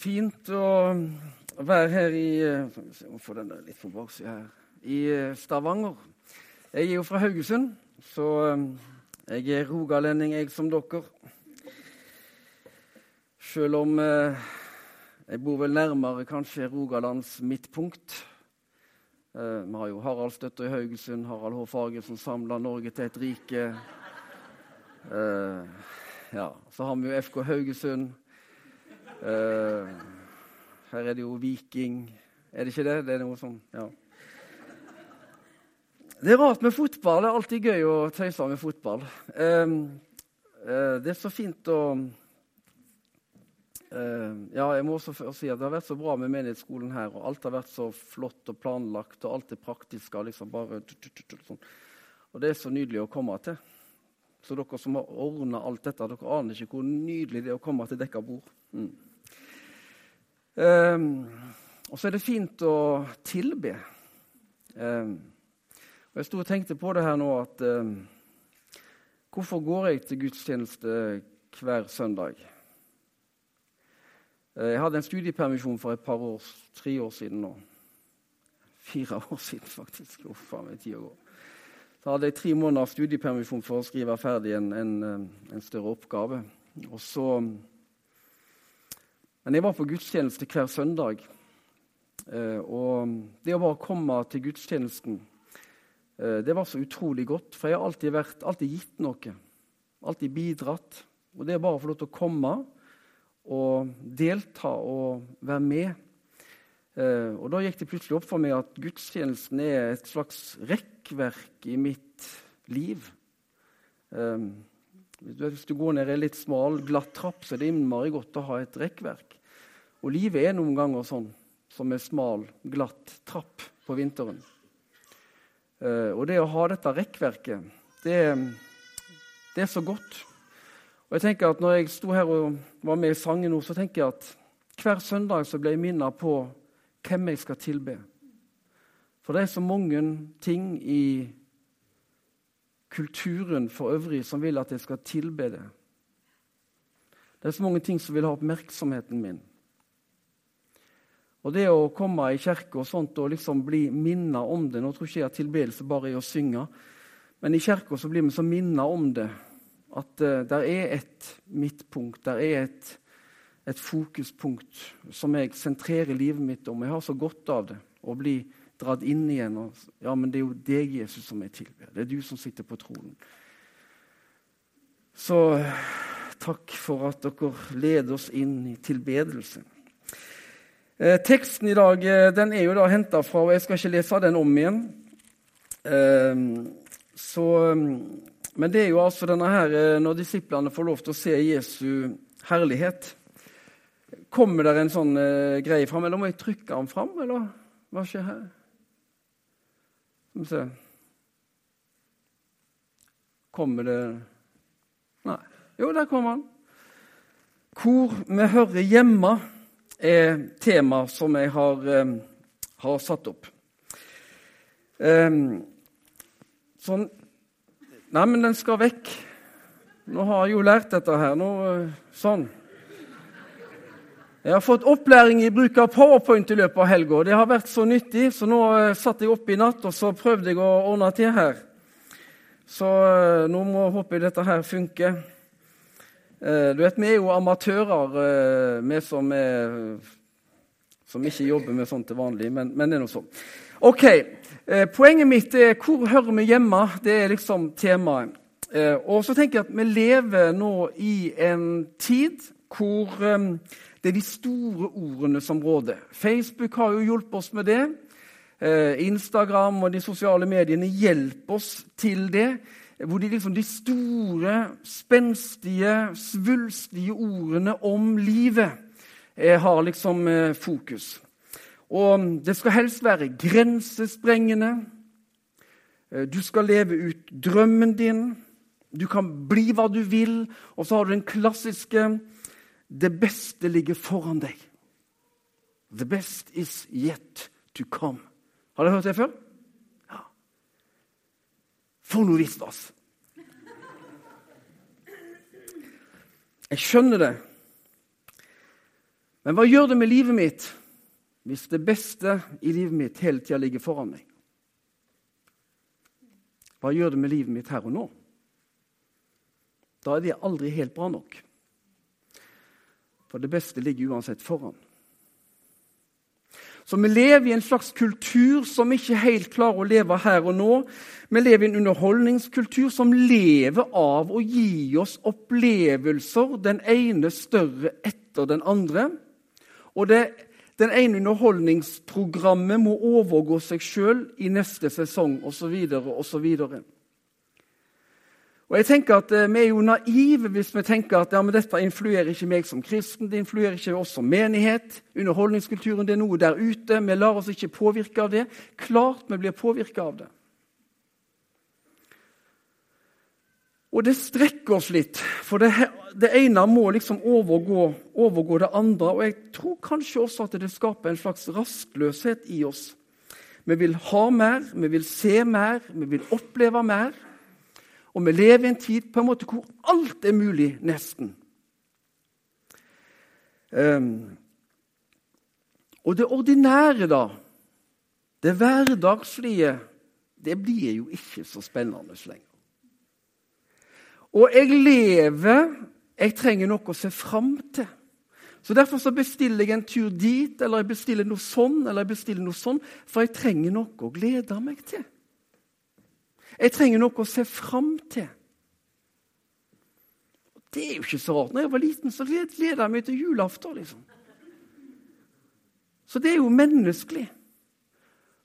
Fint å være her i få den litt på baksida her, i eh, Stavanger. Jeg er jo fra Haugesund, så eh, jeg er rogalending, jeg som dere. Selv om eh, jeg bor vel nærmere kanskje Rogalands midtpunkt. Vi har jo Harald Støtter i Haugesund, Harald H. Fager som samla Norge til et rike. Ja, så har vi jo FK Haugesund. Uh, her er det jo Viking Er det ikke det? Det er noe sånn, ja. Det er rart med fotball. Det er alltid gøy å tøyse med fotball. Uh, uh, det er så fint å Ja, jeg må også si at det har vært så bra med menighetsskolen her. og Alt har vært så flott og planlagt, og alt er praktisk. Liksom bare, sånn. Og det er så nydelig å komme til. Så dere som har ordna alt dette, dere aner ikke hvor nydelig det er å komme til dekka bord. Mm. Um, og så er det fint å tilbe. Um, og Jeg sto og tenkte på det her nå at um, Hvorfor går jeg til gudstjeneste hver søndag? Uh, jeg hadde en studiepermisjon for et par år, tre år siden nå. Fire år siden, faktisk. Uff, faen meg tida går. Så hadde jeg tre måneder studiepermisjon for å skrive ferdig en, en, en større oppgave. Og så men jeg var på gudstjeneste hver søndag. Eh, og det å bare komme til gudstjenesten, eh, det var så utrolig godt. For jeg har alltid, vært, alltid gitt noe. Alltid bidratt. Og det er bare å få lov til å komme og delta og være med. Eh, og da gikk det plutselig opp for meg at gudstjenesten er et slags rekkverk i mitt liv. Hvis du går ned en litt smal, glatt trapp, så er det innmari godt å ha et rekkverk. Og livet er noen ganger sånn, som en smal, glatt trapp på vinteren. Uh, og det å ha dette rekkverket, det, det, er så godt. Og jeg tenker at Når jeg sto her og var med i sangen nå, så tenker jeg at hver søndag så ble jeg minnet på hvem jeg skal tilbe. For det er så mange ting i kulturen for øvrig som vil at jeg skal tilbe det. Det er så mange ting som vil ha oppmerksomheten min. Og det å komme i kirke og sånt og liksom bli minnet om det Nå tror ikke jeg at tilbedelse bare er å synge, men i kirka blir vi så minnet om det. At uh, der er et midtpunkt, der er et, et, fokuspunkt som jeg sentrerer livet mitt om. Jeg har så godt av det å bli dratt inn igjen. Og, ja, men det er jo deg, Jesus, som jeg tilber. Det er du som sitter på tronen. Så takk for at dere leder oss inn i tilbedelse. Eh, teksten i dag eh, den er jo da henta fra og Jeg skal ikke lese den om igjen. Eh, så, men det er jo altså denne her eh, når disiplene får lov til å se Jesu herlighet. Kommer det en sånn eh, greie fram, eller må jeg trykke den fram? Eller hva skjer her? Skal vi se Kommer det Nei. Jo, der kommer han. Hvor vi hører hjemme, er tema som jeg har, um, har satt opp. Um, sånn Nei, men den skal vekk. Nå har jeg jo lært dette her. Nå, sånn. Jeg har fått opplæring i bruk av powerpoint i løpet av helga. Det har vært så nyttig, så nå uh, satt jeg opp i natt og så prøvde jeg å ordne til her. Så uh, nå må jeg håpe dette her funker. Uh, du vet, Vi er jo amatører, vi som, er, som ikke jobber med sånt til vanlig, men, men det er nå sånn. Ok, Poenget mitt er hvor hører vi hjemme? Det er liksom temaet. Og så tenker jeg at vi lever nå i en tid hvor det er de store ordene som råder. Facebook har jo hjulpet oss med det. Eh, Instagram og de sosiale mediene hjelper oss til det. Hvor de, liksom, de store, spenstige, svulstige ordene om livet eh, har liksom eh, fokus. Og det skal helst være grensesprengende. Du skal leve ut drømmen din. Du kan bli hva du vil. Og så har du den klassiske det beste ligger foran deg. The best is yet to come. Har dere hørt det før? Ja. For noe visvas! Jeg skjønner det. Men hva gjør det med livet mitt hvis det beste i livet mitt hele tida ligger foran meg? Hva gjør det med livet mitt her og nå? Da er det aldri helt bra nok. For det beste ligger uansett foran. Så vi lever i en slags kultur som ikke helt klarer å leve her og nå. Vi lever i en underholdningskultur som lever av å gi oss opplevelser, den ene større etter den andre. Og det, den ene underholdningsprogrammet må overgå seg sjøl i neste sesong osv. osv. Og jeg tenker at eh, Vi er jo naive hvis vi tenker at ja, dette influerer ikke meg som kristen. Det influerer ikke oss som menighet. Underholdningskulturen det er noe der ute. Vi lar oss ikke påvirke av det. Klart vi blir påvirka av det. Og det strekker oss litt, for det, det ene må liksom overgå, overgå, det andre. Og jeg tror kanskje også at det skaper en slags rastløshet i oss. Vi vil ha mer, vi vil se mer, vi vil oppleve mer. Og vi lever i en tid på en måte hvor alt er mulig, nesten. Um, og det ordinære, da, det hverdagslige, det blir jo ikke så spennende lenger. Og jeg lever Jeg trenger noe å se fram til. Så Derfor så bestiller jeg en tur dit, eller jeg bestiller noe sånn, eller jeg bestiller noe sånn, for jeg trenger noe å glede meg til. Jeg trenger noe å se fram til. Det er jo ikke så rart. Når jeg var liten, så gleda jeg meg til julaften. liksom. Så det er jo menneskelig.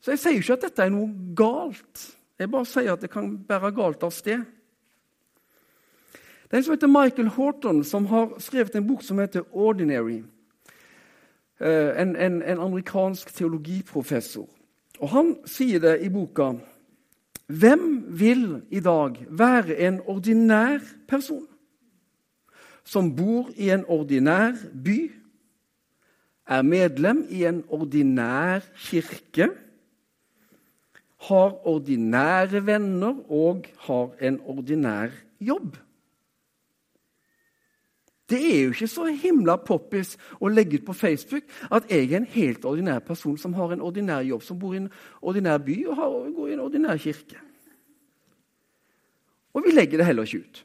Så jeg sier jo ikke at dette er noe galt. Jeg bare sier at det kan bære galt av sted. Det er en som heter Michael Horton, som har skrevet en bok som heter 'Ordinary'. Eh, en, en, en amerikansk teologiprofessor. Og Han sier det i boka hvem vil i dag være en ordinær person som bor i en ordinær by, er medlem i en ordinær kirke, har ordinære venner og har en ordinær jobb? Det er jo ikke så himla poppis å legge ut på Facebook at jeg er en helt ordinær person som har en ordinær jobb, som bor i en ordinær by og, har, går i en ordinær kirke. Og vi legger det heller ikke ut.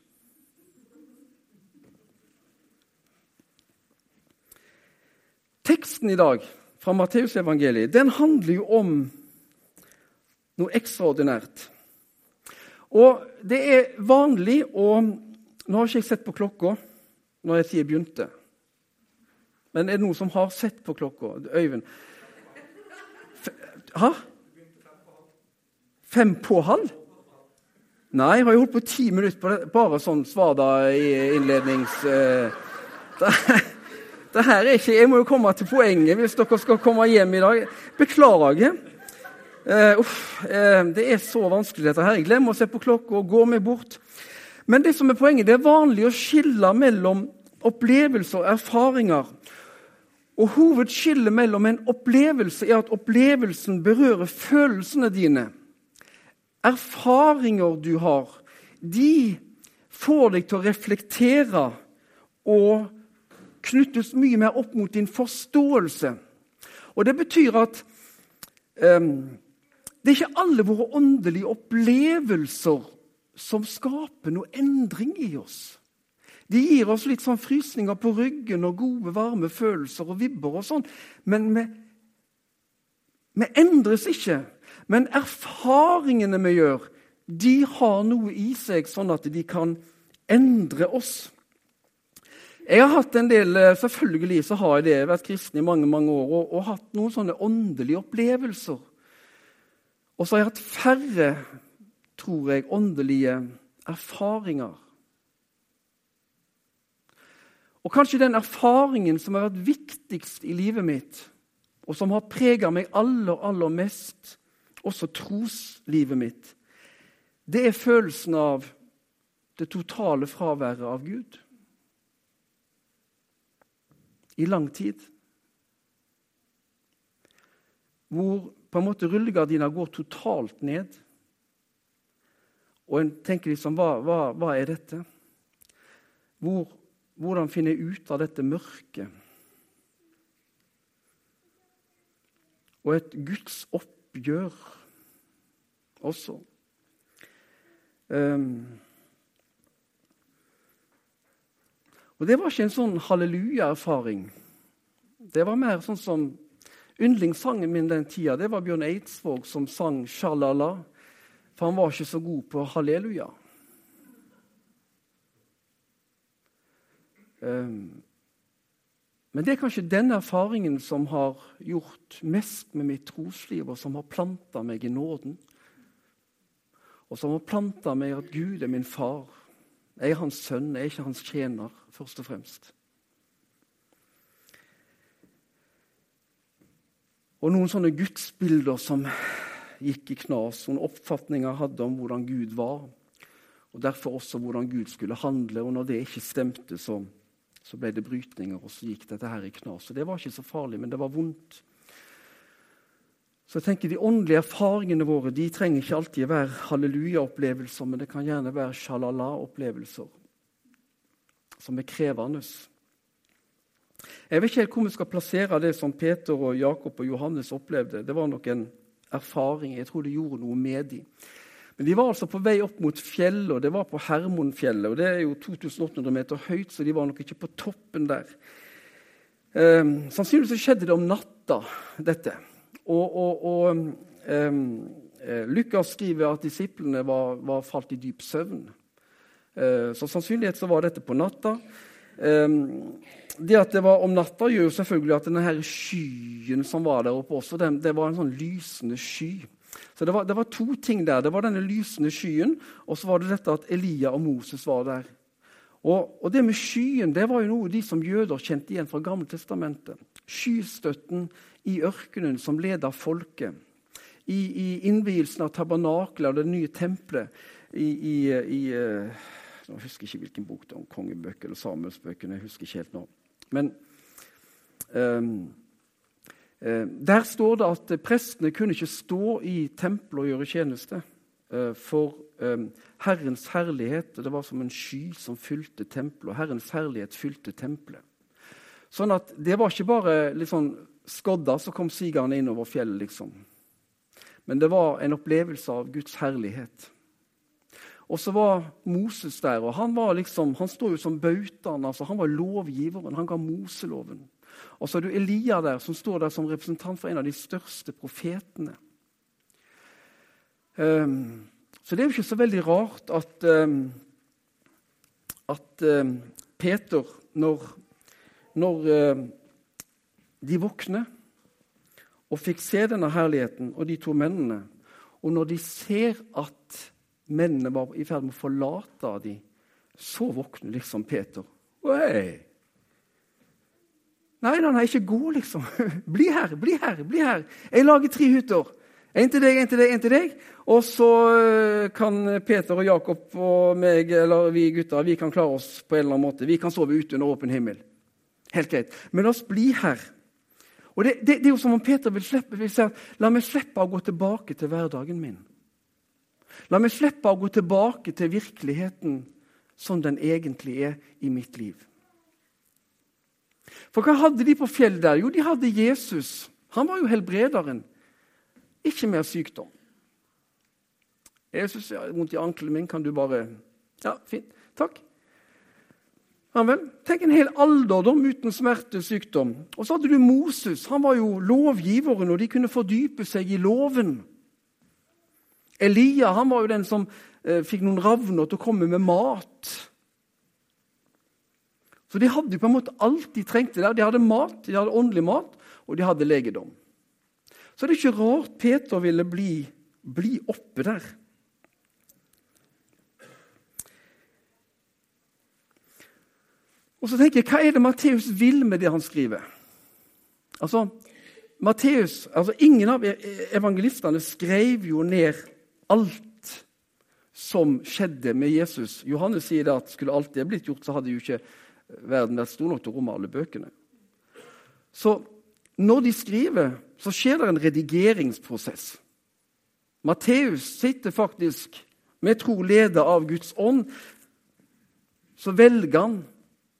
Teksten i dag fra Matteusevangeliet handler jo om noe ekstraordinært. Og det er vanlig å Nå har ikke jeg sett på klokka når jeg sier begynte. Men er det noen som har sett på klokka? Øyvind? Hæ? Fem på halv? Nei, jeg har jo holdt på ti minutter på det. Bare sånn svar, da, i innlednings... Uh, det, her er ikke Jeg må jo komme til poenget hvis dere skal komme hjem i dag. Beklager. Uh, uh, det er så vanskelig, dette her. Jeg glemmer å se på klokka og gå meg bort. Men det som er poenget, det er vanlig å skille mellom opplevelser og erfaringer. Og Hovedskillet mellom en opplevelse er at opplevelsen berører følelsene dine. Erfaringer du har, de får deg til å reflektere og knyttes mye mer opp mot din forståelse. Og Det betyr at um, det er ikke alle våre åndelige opplevelser som skaper noe endring i oss. De gir oss litt sånn frysninger på ryggen og gode, varme følelser og vibber og sånn. Men vi, vi endres ikke. Men erfaringene vi gjør, de har noe i seg, sånn at de kan endre oss. Jeg har hatt en del, eh, Selvfølgelig så har jeg det, vært kristen i mange mange år og, og hatt noen sånne åndelige opplevelser. Og så har jeg hatt færre tror jeg, åndelige erfaringer. Og kanskje den erfaringen som har vært viktigst i livet mitt, og som har prega meg aller, aller mest, også troslivet mitt, det er følelsen av det totale fraværet av Gud. I lang tid. Hvor på en måte rullegardina går totalt ned. Og en tenker liksom hva, hva, hva er dette? Hvor, hvordan jeg ut av dette mørket? og et Guds oppgjør også. Um, og det var ikke en sånn halleluja-erfaring. Det var mer sånn som Yndlingssangen min den tida det var Bjørn Eidsvåg som sang 'Sjalala', for han var ikke så god på halleluja. Um, men det er kanskje den erfaringen som har gjort mest med mitt trosliv, og som har planta meg i nåden. Og som har planta meg at Gud er min far. Jeg er hans sønn, jeg er ikke hans tjener, først og fremst. Og noen sånne gudsbilder som gikk i knas, noen oppfatninger hadde om hvordan Gud var, og derfor også hvordan Gud skulle handle. Og når det ikke stemte, så så ble det brytninger, og så gikk dette her i knas. Og Det var ikke så farlig, men det var vondt. Så jeg tenker De åndelige erfaringene våre de trenger ikke alltid være halleluja-opplevelser, men det kan gjerne være sjalala-opplevelser som er krevende. Jeg vet ikke helt hvor vi skal plassere det som Peter, og Jakob og Johannes opplevde. Det var nok en erfaring. Jeg tror det gjorde noe med dem. Men de var altså på vei opp mot fjellet, og det var på Hermonfjellet. og Det er jo 2800 meter høyt, så de var nok ikke på toppen der. Um, sannsynligvis skjedde det om natta, dette. Og, og, og um, Lukas skriver at disiplene var, var, falt i dyp søvn. Uh, så sannsynlighet så var dette på natta. Eh, det at det var om natta, gjør jo selvfølgelig at denne her skyen som var der oppe også, det, det var en sånn lysende sky. Så det var, det var, to ting der. Det var denne lysende skyen, og så var det dette at Elia og Moses var der. Og, og det med skyen det var jo noe de som jøder kjente igjen fra Gammeltestamentet. Skystøtten i ørkenen som leda folket. I, i innvielsen av tabernakelet og det nye tempelet i, i, i uh, Jeg husker ikke hvilken bok det er, om kongebøkene eller Samuelsbøkene. jeg husker ikke helt nå. Men um, der står det at prestene kunne ikke stå i tempelet og gjøre tjeneste. Eh, for eh, Herrens herlighet det var som en sky som fylte tempelet, og Herrens herlighet fylte tempelet. Sånn at Det var ikke bare liksom skodda som kom sigende innover fjellet, liksom. Men det var en opplevelse av Guds herlighet. Og så var Moses der, og han var liksom, han står jo som bautaen. Altså, han var lovgiveren. Han ga Moseloven. Og så har du Elia der, som står der som representant for en av de største profetene. Um, så det er jo ikke så veldig rart at, um, at um, Peter, når, når de våkner og fikk se denne herligheten og de to mennene, og når de ser at mennene var i ferd med å forlate dem, så våkner liksom Peter. Oi! Nei, nei, nei, ikke gå, liksom. Bli her, bli her, bli her. Jeg lager tre hytter. En til deg, en til deg, en til deg. Og så eh, kan Peter og Jakob og meg, eller vi gutter, vi kan klare oss på en eller annen måte. Vi kan sove ute under åpen himmel. Helt greit. Men la oss bli her. Og det, det, det er jo som om Peter vil slippe, vil si la meg slippe å gå tilbake til hverdagen min. La meg slippe å gå tilbake til virkeligheten som den egentlig er i mitt liv. For hva hadde de på fjellet der? Jo, de hadde Jesus. Han var jo helbrederen. Ikke mer sykdom. Jesus, er vondt i ankelen min, kan du bare Ja, fint. Takk. Ja vel. Tenk en hel alderdom uten smerte, sykdom. Og så hadde du Moses. Han var jo lovgiveren, og de kunne fordype seg i loven. Elia han var jo den som eh, fikk noen ravner til å komme med mat. Så de hadde på en måte alt de trengte der. De hadde mat, de hadde åndelig mat, og de hadde legedom. Så det er ikke rart Peter ville bli, bli oppe der. Og så tenker jeg, Hva er det Matteus vil med det han skriver? Altså, Matteus, altså Ingen av evangelistene skrev jo ned alt som skjedde med Jesus. Johannes sier at skulle alt det blitt gjort, så hadde jo ikke verden vært stor nok til å romme alle bøkene. Så når de skriver, så skjer det en redigeringsprosess. Matteus sitter faktisk med tro leder av Guds ånd. Så velger han.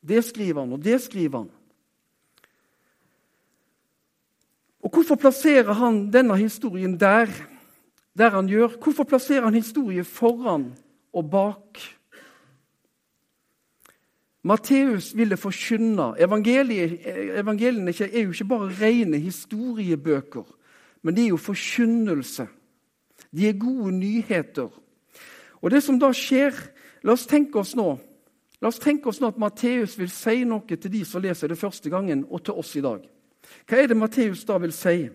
Det skriver han, og det skriver han. Og Hvorfor plasserer han denne historien der, der han gjør? Hvorfor plasserer han historie foran og bak? Matteus ville forkynne. Evangeliene er jo ikke bare rene historiebøker, men de er jo forkynnelse. De er gode nyheter. Og det som da skjer La oss tenke oss nå La oss tenke oss nå at Matteus vil si noe til de som leser det første gangen, og til oss i dag. Hva er det Matteus da vil si?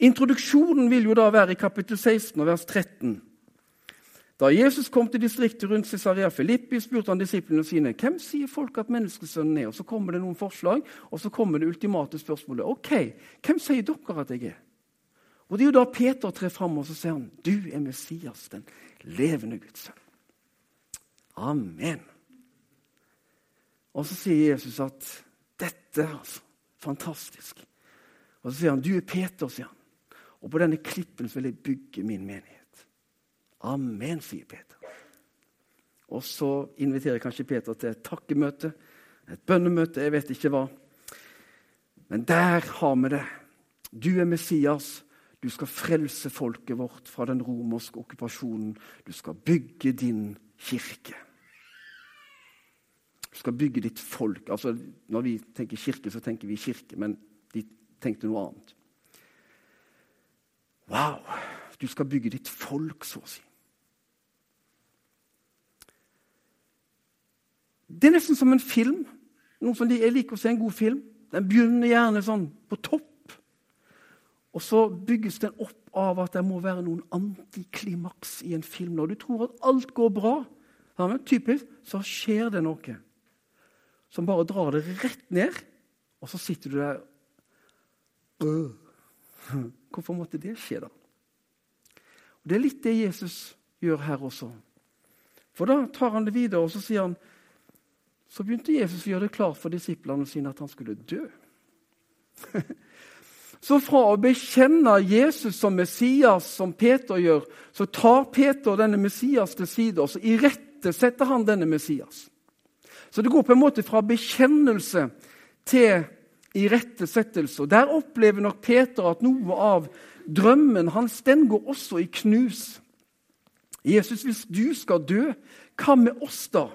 Introduksjonen vil jo da være i kapittel 16 vers 13. Da Jesus kom til distriktet rundt Cesarea Filippi, spurte han disiplene sine hvem sier folk at menneskesønnen er. Og Så kommer det noen forslag, og så kommer det ultimate spørsmålet. ok, Hvem sier dere at jeg er? Og Det er jo da Peter trer fram og så sier han, du er Messias, den levende Guds sønn. Amen. Og så sier Jesus at dette er altså fantastisk. Og så sier han, du er Peter, sier han. Og på denne klippen vil jeg bygge min menighet. Amen, sier Peter. Og så inviterer kanskje Peter til et takkemøte, et bønnemøte, jeg vet ikke hva. Men der har vi det. Du er Messias. Du skal frelse folket vårt fra den romerske okkupasjonen. Du skal bygge din kirke. Du skal bygge ditt folk. Altså, når vi tenker kirke, så tenker vi kirke, men de tenkte noe annet. Wow! Du skal bygge ditt folk, så å si. Det er nesten som en film. Noen som Jeg liker å se en god film. Den begynner gjerne sånn på topp og så bygges den opp av at det må være noen antiklimaks i en film. Når du tror at alt går bra, typisk, så skjer det noe som bare drar det rett ned, og så sitter du der øh. Hvorfor måtte det skje, da? Og Det er litt det Jesus gjør her også. For da tar han det videre, og så sier han Så begynte Jesus å gjøre det klart for disiplene sine at han skulle dø. Så fra å bekjenne Jesus som Messias, som Peter gjør, så tar Peter denne Messias til side, og så irettesetter han denne Messias. Så det går på en måte fra bekjennelse til irettesettelse. Der opplever nok Peter at noe av drømmen hans den går også i knus. Jesus, hvis du skal dø, hva med oss da?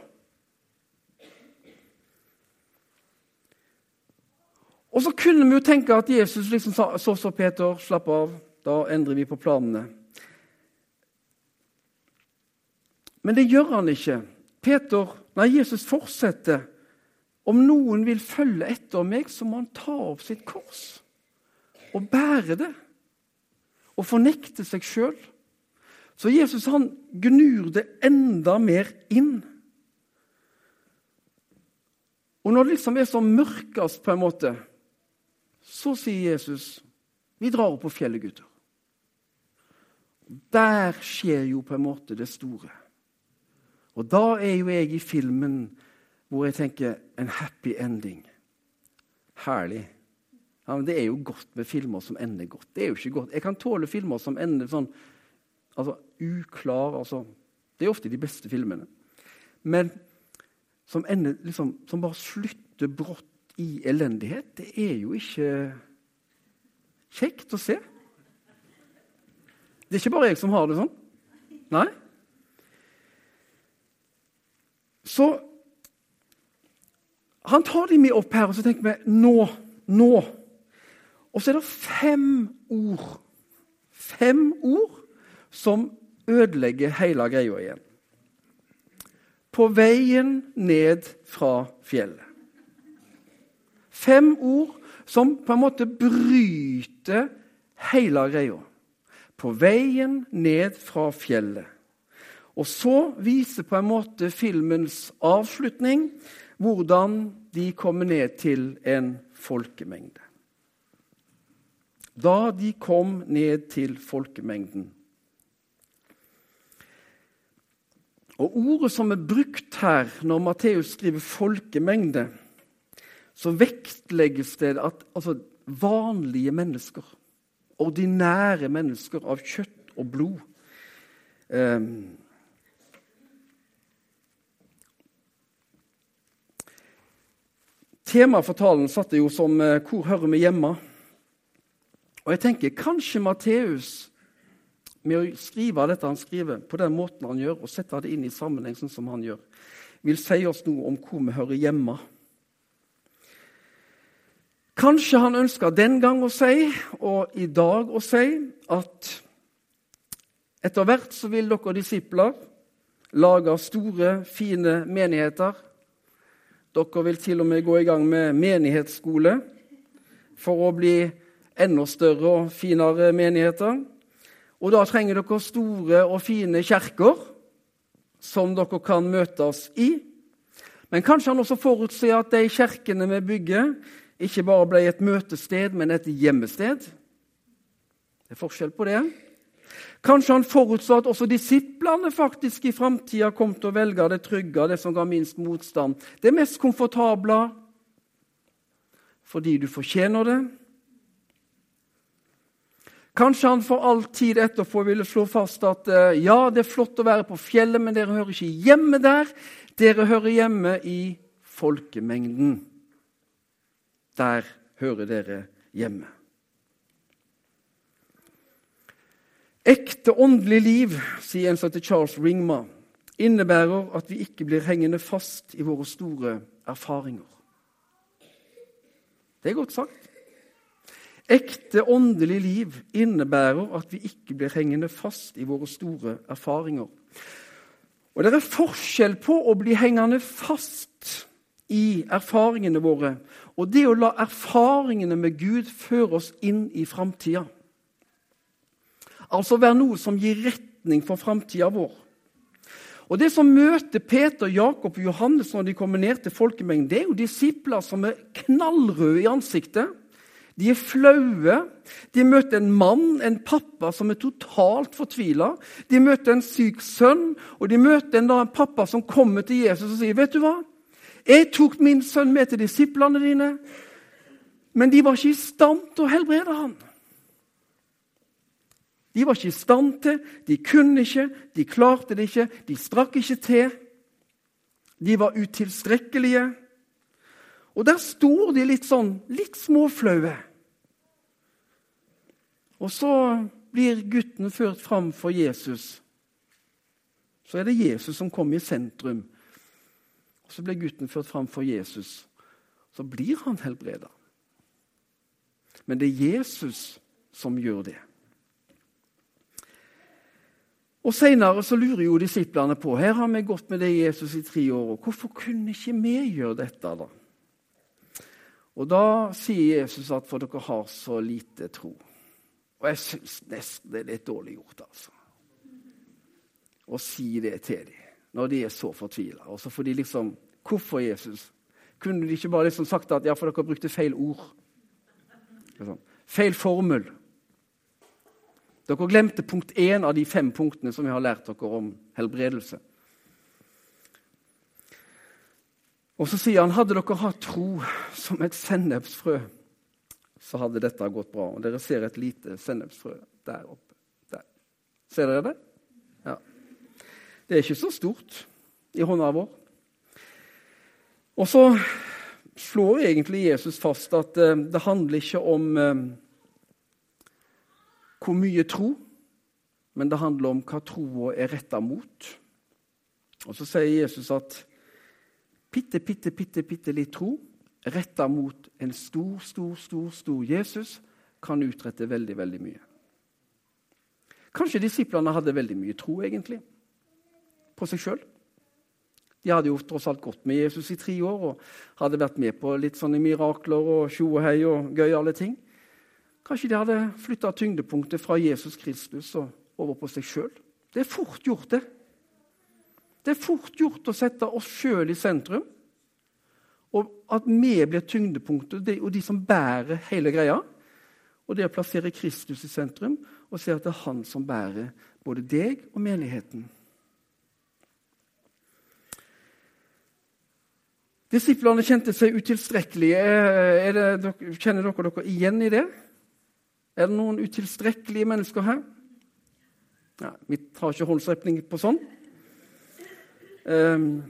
Og så kunne vi jo tenke at Jesus liksom sa så så Peter, slapp av, da endrer vi på planene. Men det gjør han ikke. Peter, nei, Jesus fortsetter. Om noen vil følge etter meg, så må han ta opp sitt kors og bære det. Og fornekte seg sjøl. Så Jesus han gnur det enda mer inn. Og når det liksom er så mørkest, på en måte, så sier Jesus, 'Vi drar opp på fjellet, gutter'. Der skjer jo på en måte det store. Og da er jo jeg i filmen hvor jeg tenker en happy ending. Herlig. Ja, men Det er jo godt med filmer som ender godt. Det er jo ikke godt. Jeg kan tåle filmer som ender sånn altså, uklar altså, Det er ofte de beste filmene. Men som, ender, liksom, som bare slutter brått i elendighet, det er jo ikke kjekt å se. Det er ikke bare jeg som har det sånn. Nei. Så han tar de med opp her, og så tenker vi nå, nå. Og så er det fem ord. Fem ord som ødelegger hele greia igjen. På veien ned fra fjellet. Fem ord som på en måte bryter hele greia. På veien ned fra fjellet. Og så viser på en måte filmens avslutning hvordan de kommer ned til en folkemengde. Da de kom ned til folkemengden. Og Ordet som er brukt her når Matteus skriver 'folkemengde', så vektlegges det at altså, vanlige mennesker, ordinære mennesker av kjøtt og blod eh, Temaet for talen satt jo som eh, 'Hvor hører vi hjemme?' Og jeg tenker kanskje Matteus, med å skrive dette han skriver, på den måten han gjør, og sette det inn i sammenheng sånn som han gjør, vil si oss noe om hvor vi hører hjemme. Kanskje han ønska den gang å si, og i dag å si, at etter hvert så vil dere disipler lage store, fine menigheter. Dere vil til og med gå i gang med menighetsskole for å bli enda større og finere menigheter. Og da trenger dere store og fine kjerker som dere kan møtes i. Men kanskje han også forutser at de kjerkene vi bygger, ikke bare ble et møtested, men et gjemmested. Det er forskjell på det. Kanskje han forutså at også disiplene faktisk i framtida kom til å velge det trygge, det som ga minst motstand, det mest komfortable, fordi du fortjener det, Kanskje han for all tid etterpå ville slå fast at eh, ja, det er flott å være på fjellet, men dere hører ikke hjemme der. Dere hører hjemme i folkemengden. Der hører dere hjemme. Ekte åndelig liv, sier en som heter Charles Ringma, innebærer at vi ikke blir hengende fast i våre store erfaringer. Det er godt sagt. Ekte åndelig liv innebærer at vi ikke blir hengende fast i våre store erfaringer. Og Det er forskjell på å bli hengende fast i erfaringene våre og det å la erfaringene med Gud føre oss inn i framtida. Altså være noe som gir retning for framtida vår. Og Det som møter Peter, Jakob og Johannes når de kommer ned til folkemengden, det er jo disipler som er knallrøde i ansiktet de er flaue. De møter en mann, en pappa, som er totalt fortvila. De møter en syk sønn, og de møter en, en pappa som kommer til Jesus og sier, 'Vet du hva? Jeg tok min sønn med til disiplene dine, men de var ikke i stand til å helbrede han. De var ikke i stand til, de kunne ikke, de klarte det ikke, de strakk ikke til. De var utilstrekkelige. Og der står de litt sånn, litt småflaue. Og så blir gutten ført fram for Jesus. Så er det Jesus som kommer i sentrum. Og Så blir gutten ført fram for Jesus. Så blir han helbreda. Men det er Jesus som gjør det. Og Senere så lurer jo disiplene på her har vi gått med det Jesus i tre år. og Hvorfor kunne ikke vi gjøre dette? da? Og Da sier Jesus at for dere har så lite tro. Og jeg syns nesten det er litt dårlig gjort, altså. Å si det til dem når de er så fortvila. Og så får de liksom Hvorfor Jesus? Kunne de ikke bare liksom sagt at ja, for dere brukte feil ord? Liksom. Feil formel. Dere glemte punkt én av de fem punktene som vi har lært dere om helbredelse. Og så sier han, hadde dere hatt tro som et sennepsfrø, så hadde dette gått bra. Og dere ser et lite sennepsfrø der oppe. Der. Ser dere det? Ja. Det er ikke så stort i hånda vår. Og så slår egentlig Jesus fast at uh, det handler ikke om uh, hvor mye tro, men det handler om hva troa er retta mot. Og så sier Jesus at bitte, bitte, bitte, bitte litt tro retta mot en stor, stor, stor, stor Jesus kan utrette veldig, veldig mye. Kanskje disiplene hadde veldig mye tro, egentlig, på seg sjøl. De hadde jo tross alt gått med Jesus i tre år og hadde vært med på litt sånne mirakler og tjohei og gøyale ting. Kanskje de hadde flytta tyngdepunktet fra Jesus Kristus og over på seg sjøl. Det er fort gjort, det. Det er fort gjort å sette oss sjøl i sentrum, og at vi blir tyngdepunktet og de som bærer hele greia. Og det å plassere Kristus i sentrum og se at det er han som bærer både deg og menigheten. Disiplene kjente seg utilstrekkelige. Det, kjenner dere dere igjen i det? Er det noen utilstrekkelige mennesker her? Nei, vi tar ikke håndsrekning på sånn. Um,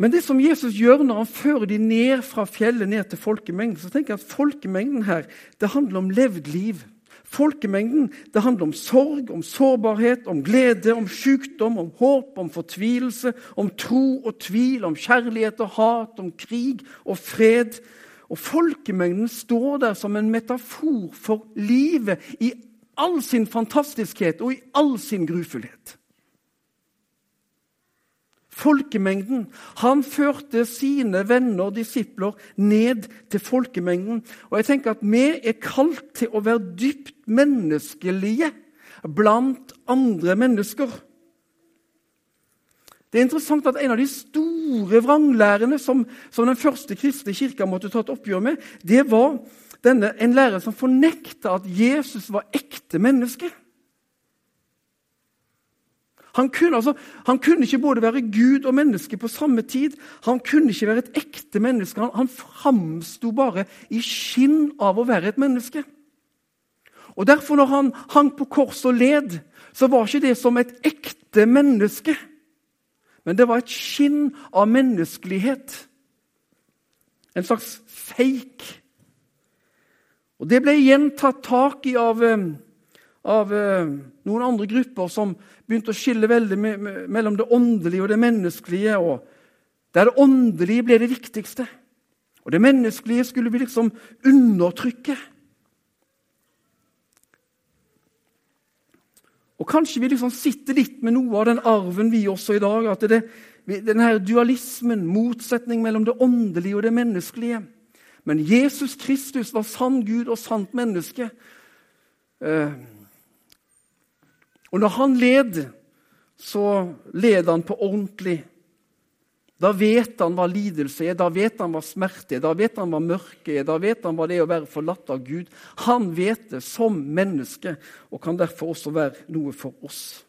Men det som Jesus gjør når han fører de ned fra fjellet ned til folkemengden, så tenker jeg at folkemengden her, det handler om levd liv. Folkemengden det handler om sorg, om sårbarhet, om glede, om sykdom, om håp, om fortvilelse, om tro og tvil, om kjærlighet og hat, om krig og fred. Og folkemengden står der som en metafor for livet i all sin fantastiskhet og i all sin grufullhet folkemengden. Han førte sine venner og disipler ned til folkemengden. Og jeg tenker at Vi er kalt til å være dypt menneskelige blant andre mennesker. Det er interessant at En av de store vranglærerne som, som den første kristne kirka måtte ta et oppgjør med, det var denne, en lærer som fornekta at Jesus var ekte menneske. Han kunne, altså, han kunne, ikke både være Gud og menneske på samme tid. Han kunne ikke være et ekte menneske. Han, han framsto bare i skinn av å være et menneske. Og Derfor, når han hang på kors og led, så var ikke det som et ekte menneske. Men det var et skinn av menneskelighet. En slags fake. Og Det ble igjen tatt tak i av eh, av eh, noen andre grupper som begynte å skille veldig mellom det åndelige og det menneskelige. og Der det åndelige ble det viktigste. Og det menneskelige skulle vi liksom undertrykke. Og Kanskje vi liksom sitter litt med noe av den arven, vi også i dag. at det, denne dualismen, motsetning mellom det åndelige og det menneskelige. Men Jesus Kristus var sann Gud og sant menneske. Eh, og når han led, så led han på ordentlig. Da vet han hva lidelse er, da vet han hva smerte er, da vet han hva mørke er, da vet han hva det er å være forlatt av Gud. Han vet det som menneske og kan derfor også være noe for oss.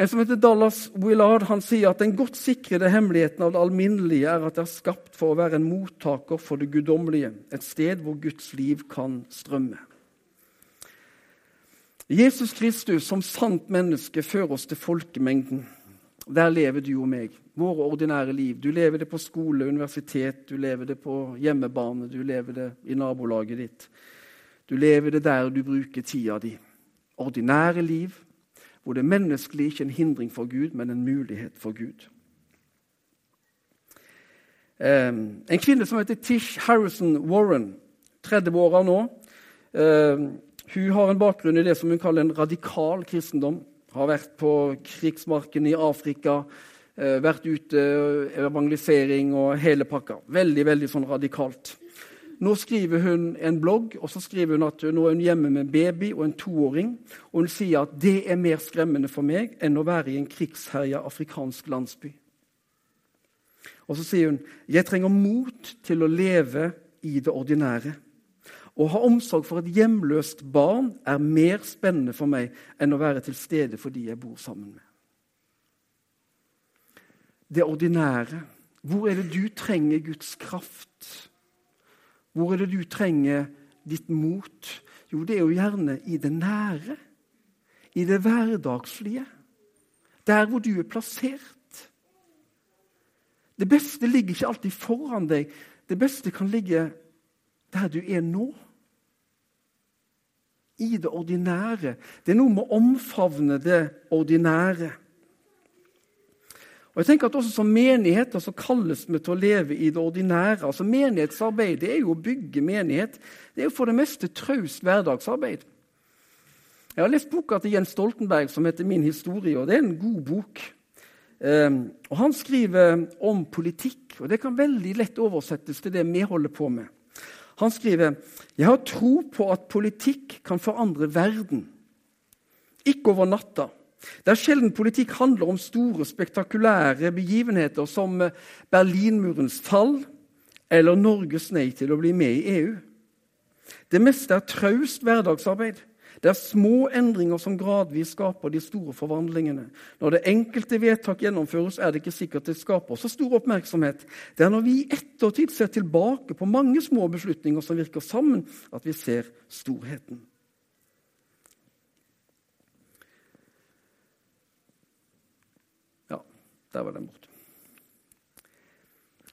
En som heter Dallas Willard han sier at den godt sikrede hemmeligheten av det alminnelige er at det er skapt for å være en mottaker for det guddommelige, et sted hvor Guds liv kan strømme. Jesus Kristus som sant menneske fører oss til folkemengden. Der lever du og meg, våre ordinære liv. Du lever det på skole, universitet, du lever det på hjemmebane, du lever det i nabolaget ditt. Du lever det der du bruker tida di. Ordinære liv, hvor det menneskelige ikke er en hindring for Gud, men en mulighet for Gud. en kvinne som heter Tish Harrison Warren, 30 år nå. Hun har en bakgrunn i det som hun kaller en radikal kristendom. Har vært på krigsmarken i Afrika, eh, vært ute, eh, evangelisering og hele pakka. Veldig veldig sånn radikalt. Nå skriver hun en blogg og så skriver hun at nå er hun hjemme med en baby og en toåring. Og hun sier at det er mer skremmende for meg enn å være i en krigsherja afrikansk landsby. Og så sier hun jeg trenger mot til å leve i det ordinære. Å ha omsorg for et hjemløst barn er mer spennende for meg enn å være til stede for de jeg bor sammen med. Det ordinære. Hvor er det du trenger Guds kraft? Hvor er det du trenger ditt mot? Jo, det er jo gjerne i det nære. I det hverdagslige. Der hvor du er plassert. Det beste ligger ikke alltid foran deg. Det beste kan ligge der du er nå i det ordinære. Det er noe med å omfavne det ordinære. Og jeg tenker at også Som menigheter så kalles vi til å leve i det ordinære. Altså Menighetsarbeid det er jo å bygge menighet. Det er jo for det meste traust hverdagsarbeid. Jeg har lest boka til Jens Stoltenberg som heter 'Min historie'. og Det er en god bok. Um, og Han skriver om politikk, og det kan veldig lett oversettes til det vi holder på med. Han skriver jeg har tro på at politikk kan forandre verden. Ikke over natta. Det er sjelden politikk handler om store, spektakulære begivenheter som Berlinmurens fall eller Norges nei til å bli med i EU. Det meste er traust hverdagsarbeid. Det er små endringer som gradvis skaper de store forvandlingene. Når det enkelte vedtak gjennomføres, er det ikke sikkert det skaper så stor oppmerksomhet. Det er når vi i ettertid ser tilbake på mange små beslutninger som virker sammen, at vi ser storheten. Ja, der var den borte.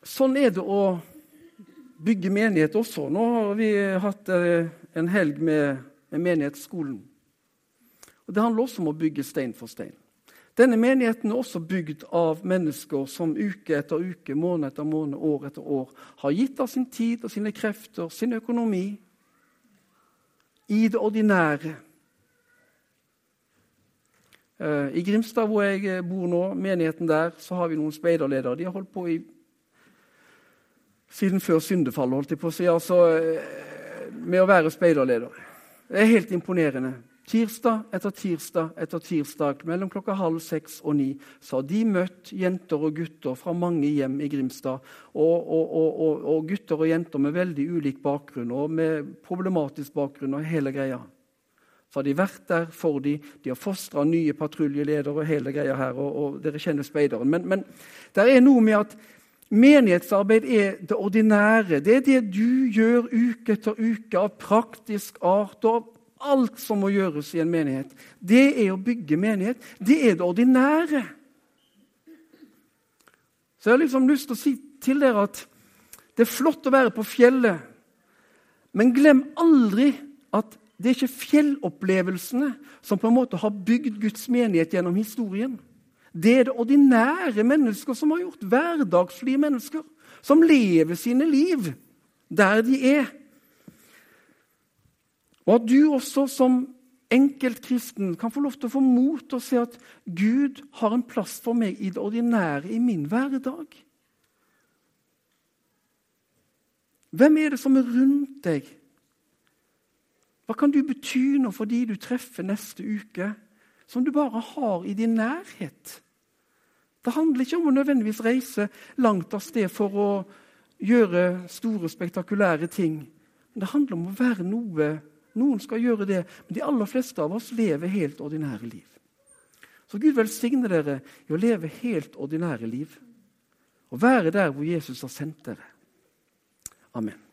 sånn er det å bygge menighet også. Nå har vi hatt eh, en helg med, med menighetsskolen. Og Det handler også om å bygge stein for stein. Denne menigheten er også bygd av mennesker som uke etter uke, måned etter måned, år etter år har gitt av sin tid og sine krefter, sin økonomi, i det ordinære. Eh, I Grimstad, hvor jeg bor nå, menigheten der, så har vi noen speiderledere. De har holdt på i siden før syndefallet, holdt jeg på å si, altså, eh, med å være speiderleder. Det er helt imponerende. Tirsdag etter tirsdag etter tirsdag mellom klokka halv seks og ni så har de møtt jenter og gutter fra mange hjem i Grimstad. Og, og, og, og, gutter og jenter med veldig ulik bakgrunn og med problematisk bakgrunn og hele greia. Så har de vært der for dem. De har fostra nye patruljeledere og hele greia her. og, dere kjenner speideren. Men, men det er noe med at Menighetsarbeid er det ordinære. Det er det du gjør uke etter uke av praktisk art og alt som må gjøres i en menighet. Det er å bygge menighet. Det er det ordinære. Så jeg har liksom lyst til å si til dere at det er flott å være på fjellet, men glem aldri at det er ikke fjellopplevelsene som på en måte har bygd Guds menighet gjennom historien. Det er det ordinære mennesker som har gjort. Hverdagslige mennesker som lever sine liv der de er. Og at du også som enkeltkristen kan få lov til å få mot til å se at Gud har en plass for meg i det ordinære, i min hverdag. Hvem er det som er rundt deg? Hva kan du bety nå for de du treffer neste uke, som du bare har i din nærhet? Det handler ikke om å nødvendigvis reise langt av sted for å gjøre store, spektakulære ting. Men det handler om å være noe noen skal gjøre det, men de aller fleste av oss lever helt ordinære liv. Så Gud velsigne dere i å leve helt ordinære liv og være der hvor Jesus har sendt dere. Amen.